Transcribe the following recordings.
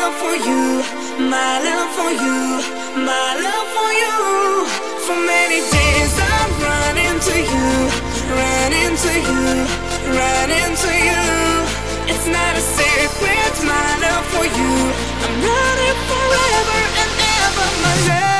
love for you, my love for you, my love for you. For many days I'm running to you, running to you, running to you. It's not a secret, my love for you. I'm running forever and ever, my love.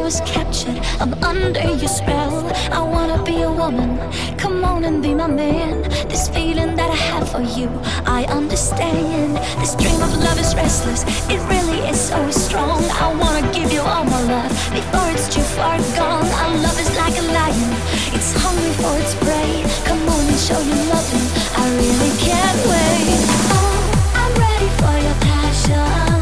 I was captured. I'm under your spell. I wanna be a woman. Come on and be my man. This feeling that I have for you, I understand. This dream of love is restless. It really is so strong. I wanna give you all my love before it's too far gone. Our love is like a lion. It's hungry for its prey. Come on and show you loving. I really can't wait. Oh, I'm ready for your passion.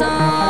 song.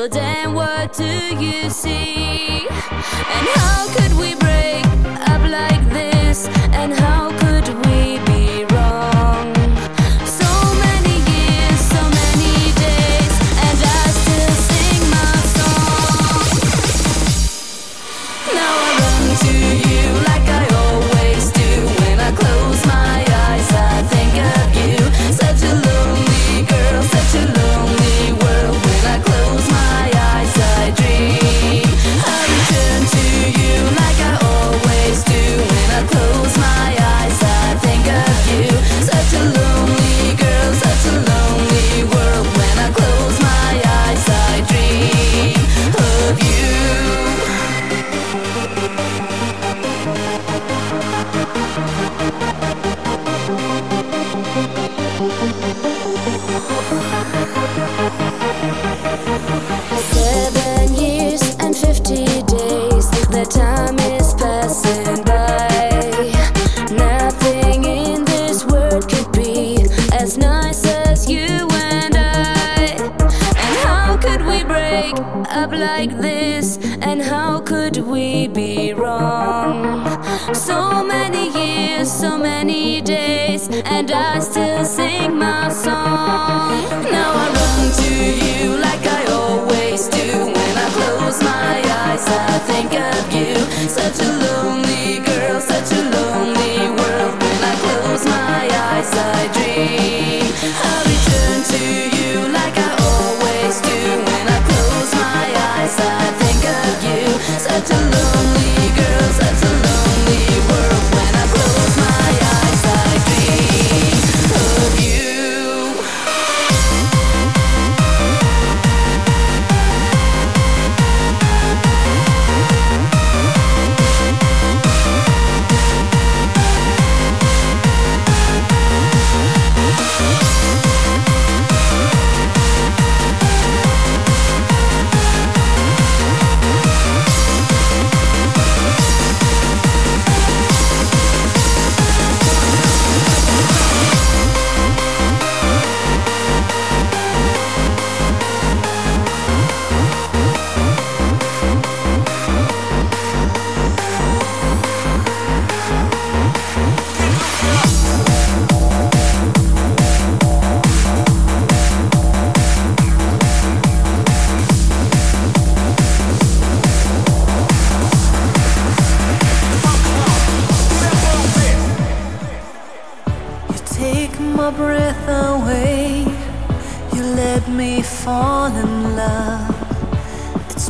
Well, then what do you see? And how could we break?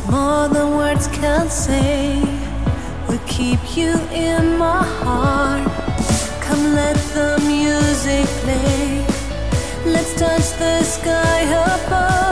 More than words can say. We will keep you in my heart. Come let the music play. Let's touch the sky above.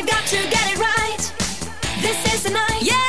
We've got to get it right. This is the night. Yeah.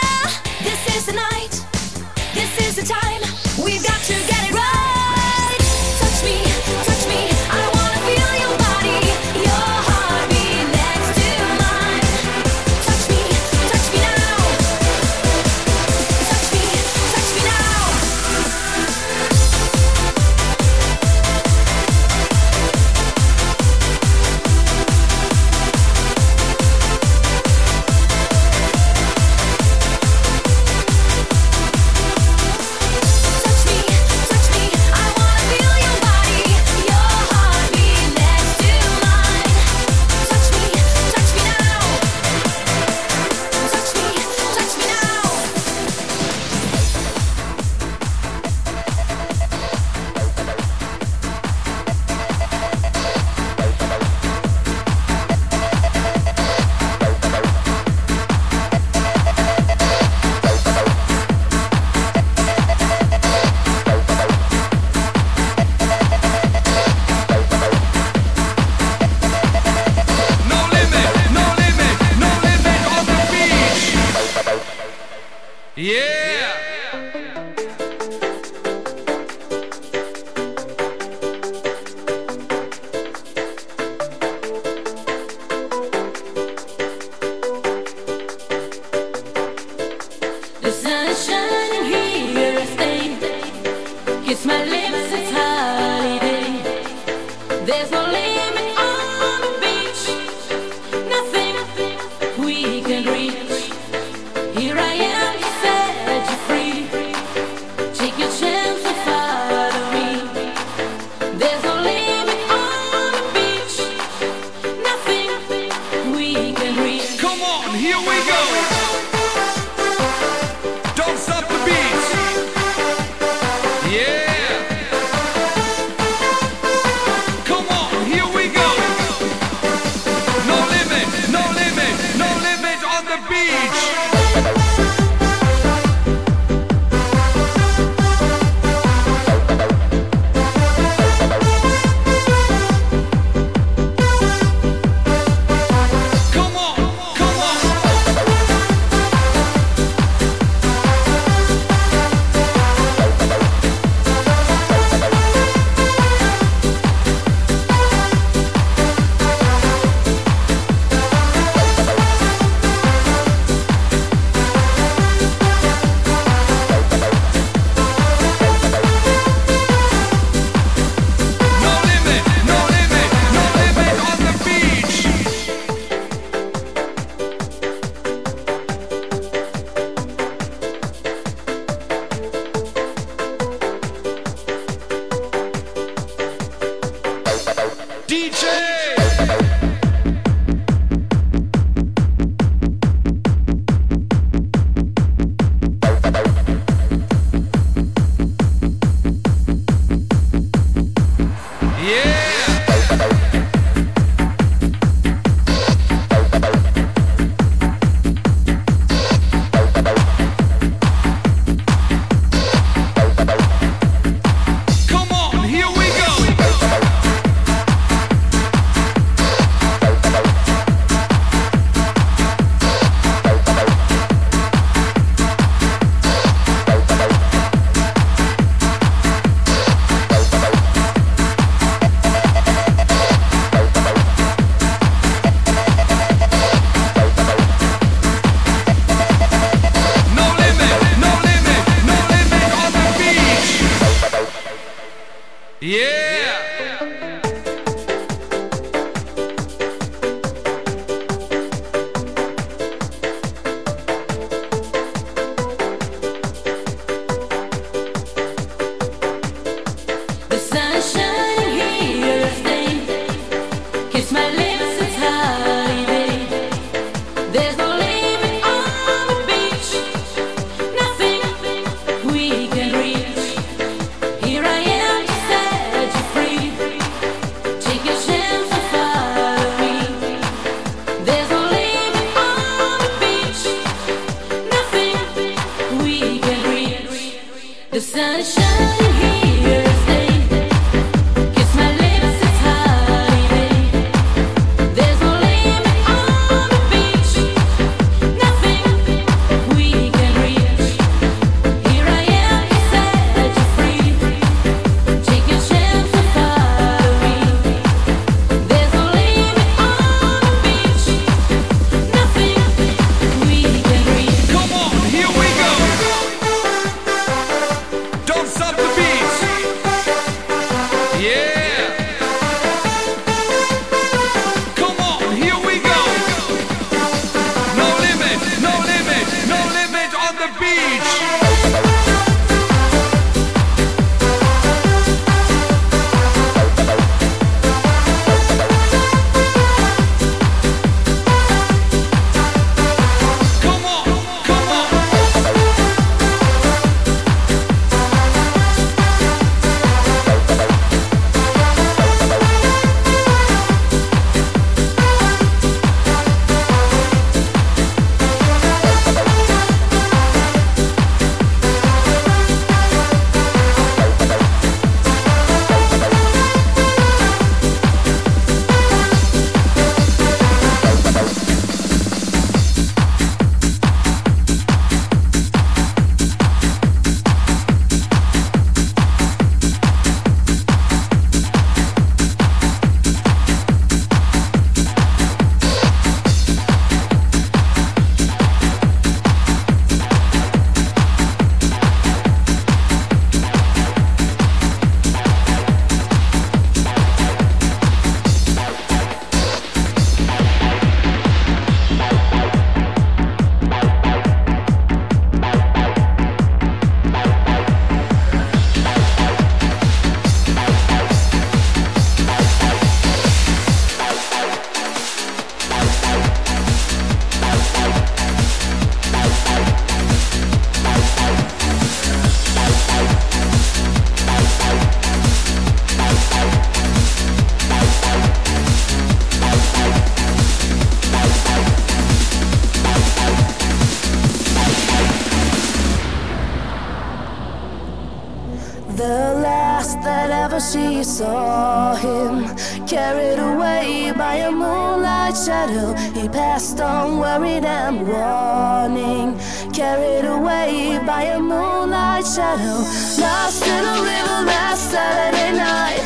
she saw him carried away by a moonlight shadow. He passed on, worried and warning, carried away by a moonlight shadow. Lost in a river last Saturday night,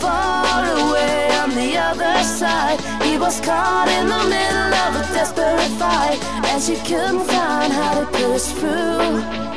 far away on the other side. He was caught in the middle of a desperate fight, and she couldn't find how to push through.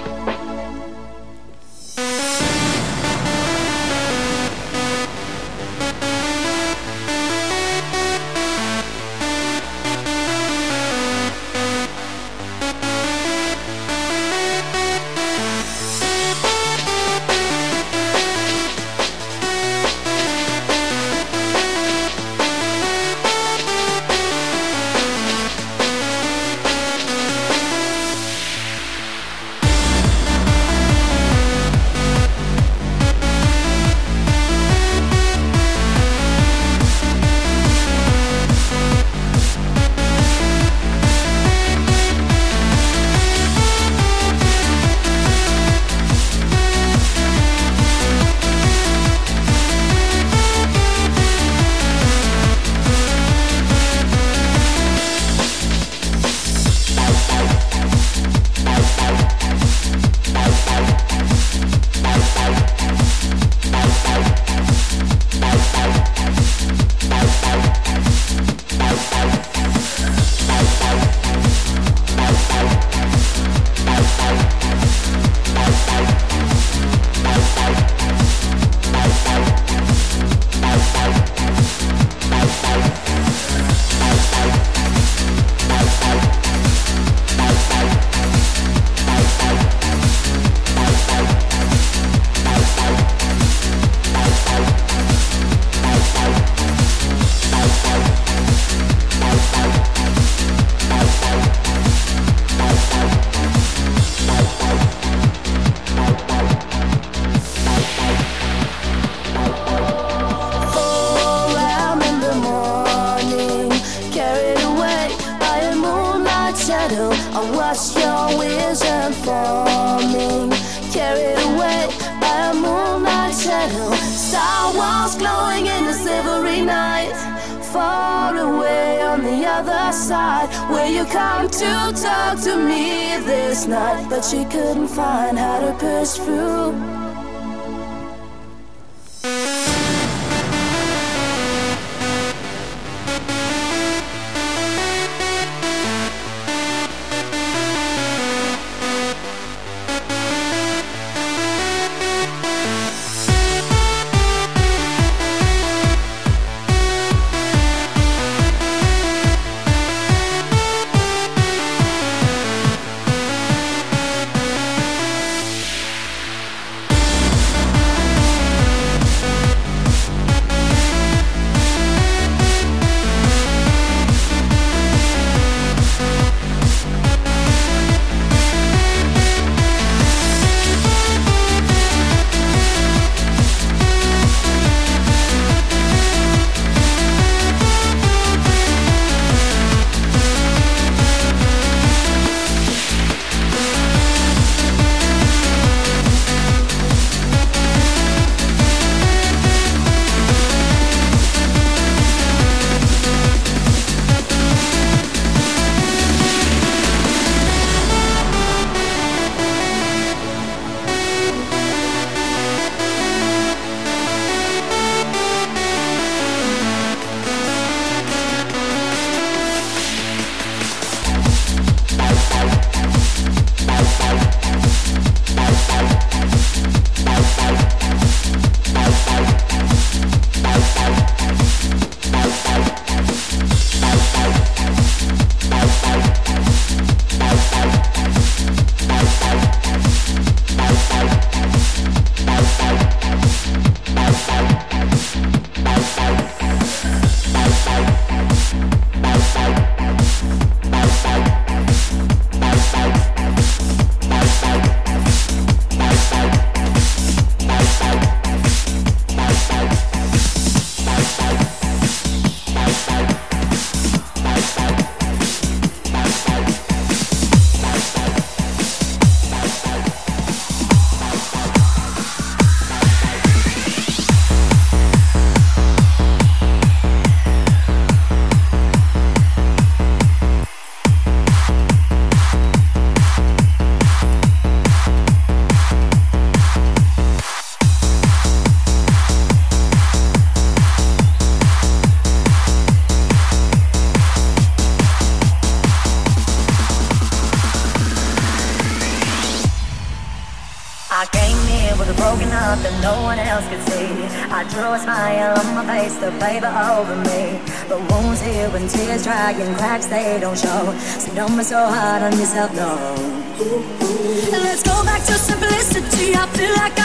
and cracks they don't show. So don't be so hard on yourself, no. Let's go back to simplicity. I feel like I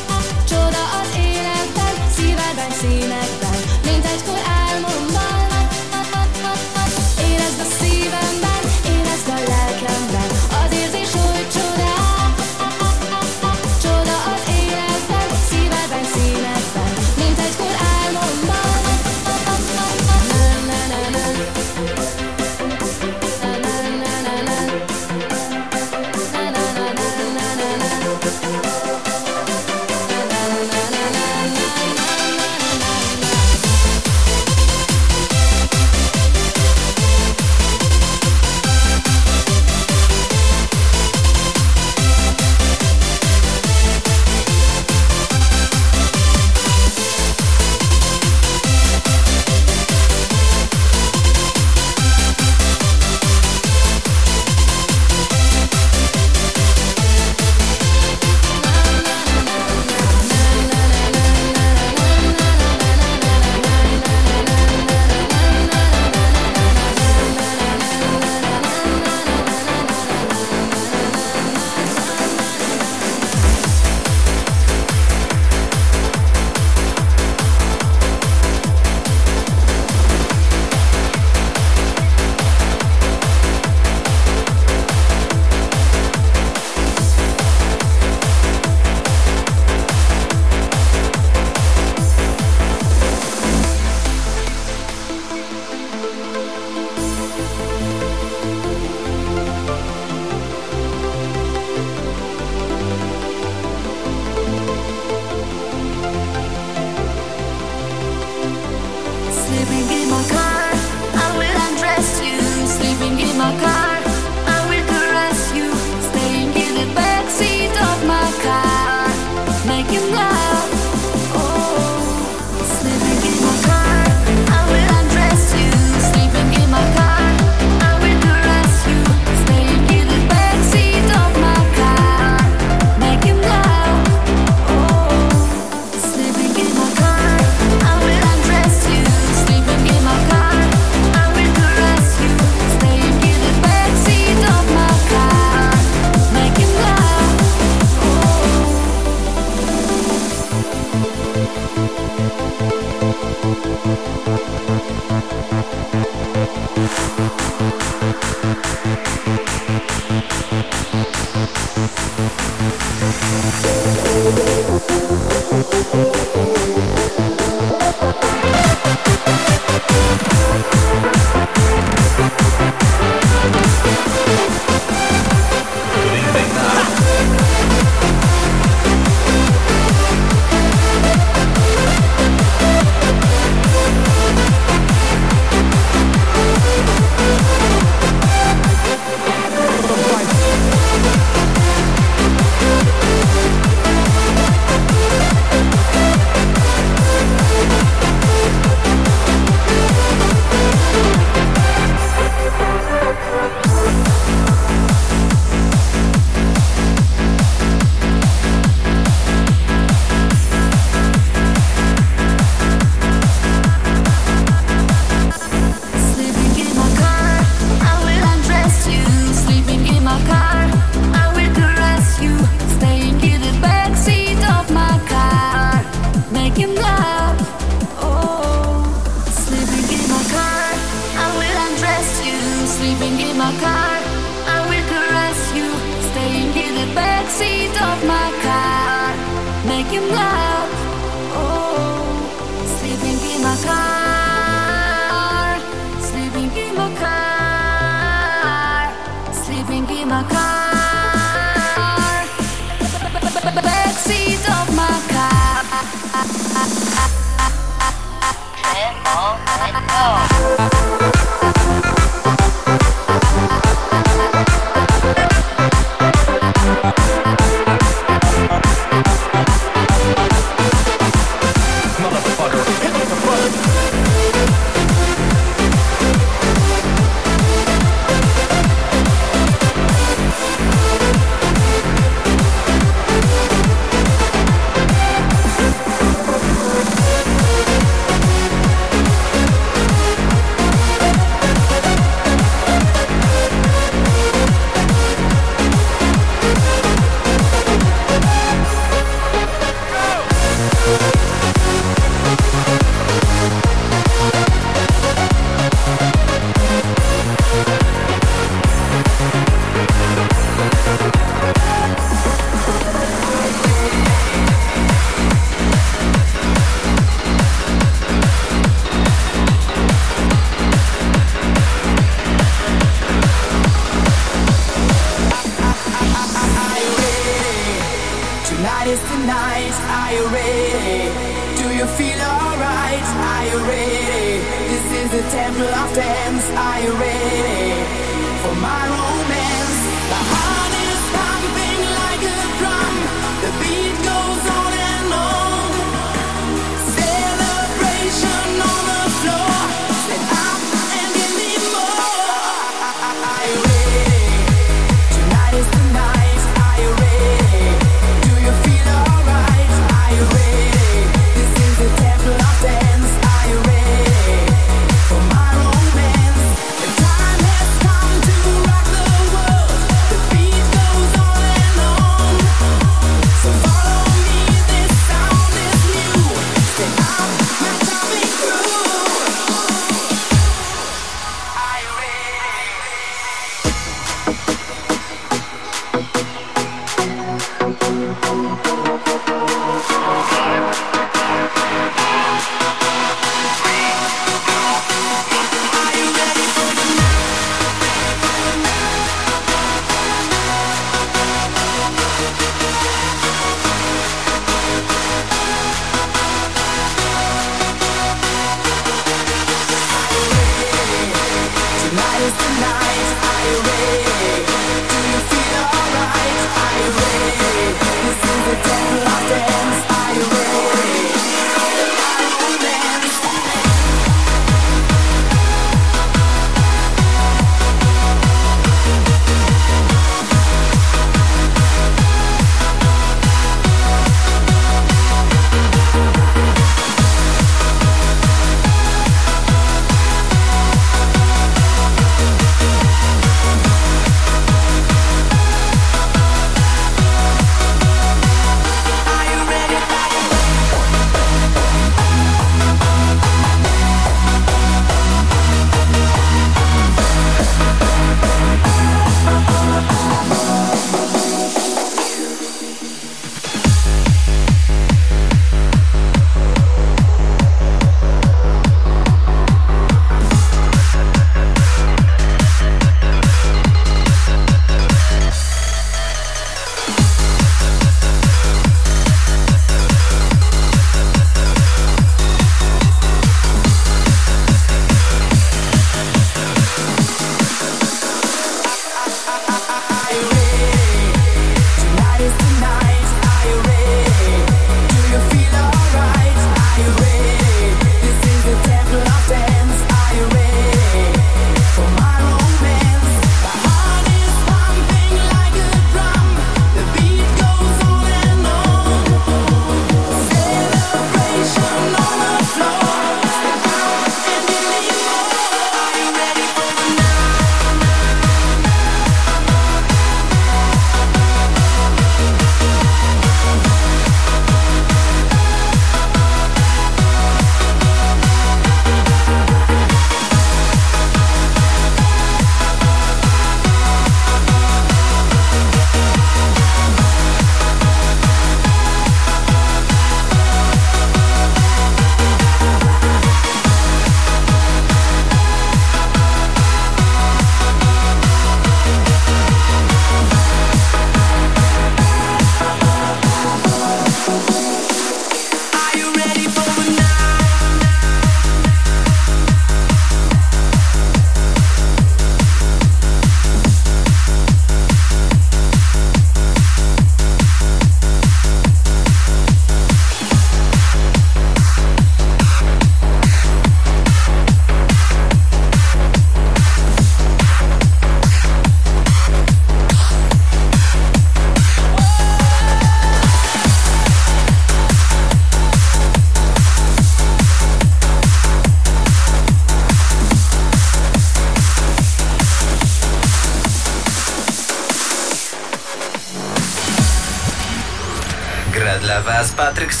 Was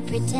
to pretend.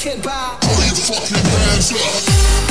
Throw your fucking hands up.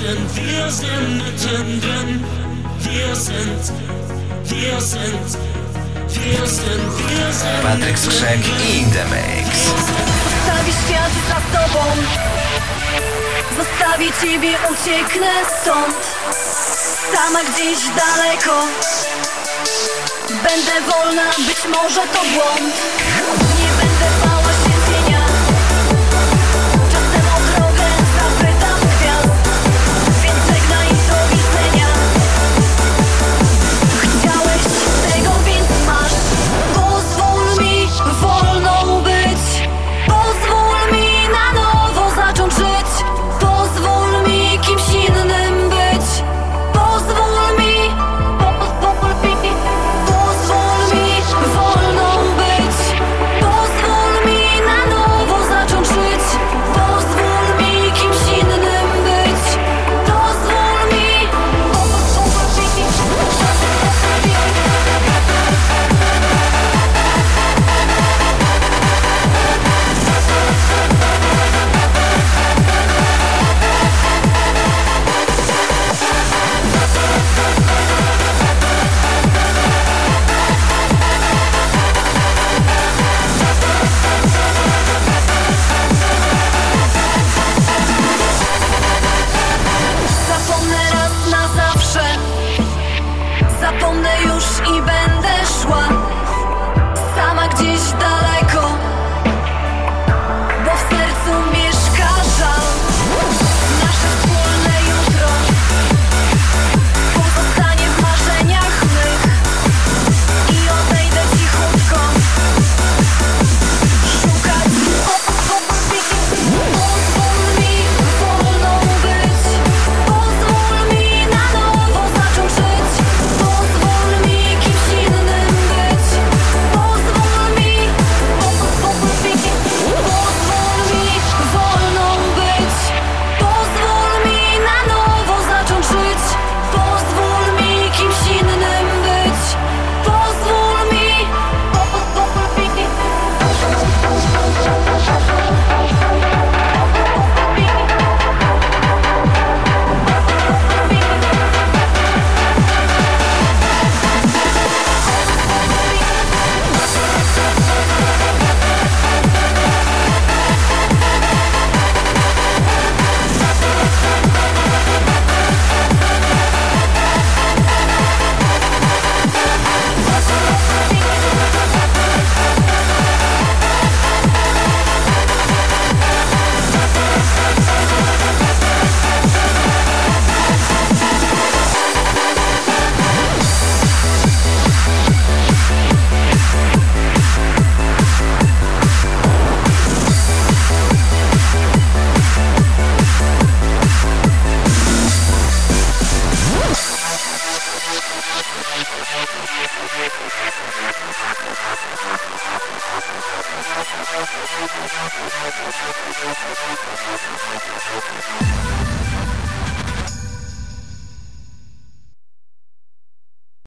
sind, wir sind mittendrin. Wir sind, wir sind, wir sind, wir sind. Patryk Skrzek i The Mix. Stawi świat za tobą. Zostawię ciebie, ucieknę stąd. Sama gdzieś daleko. Będę wolna, być może to błąd.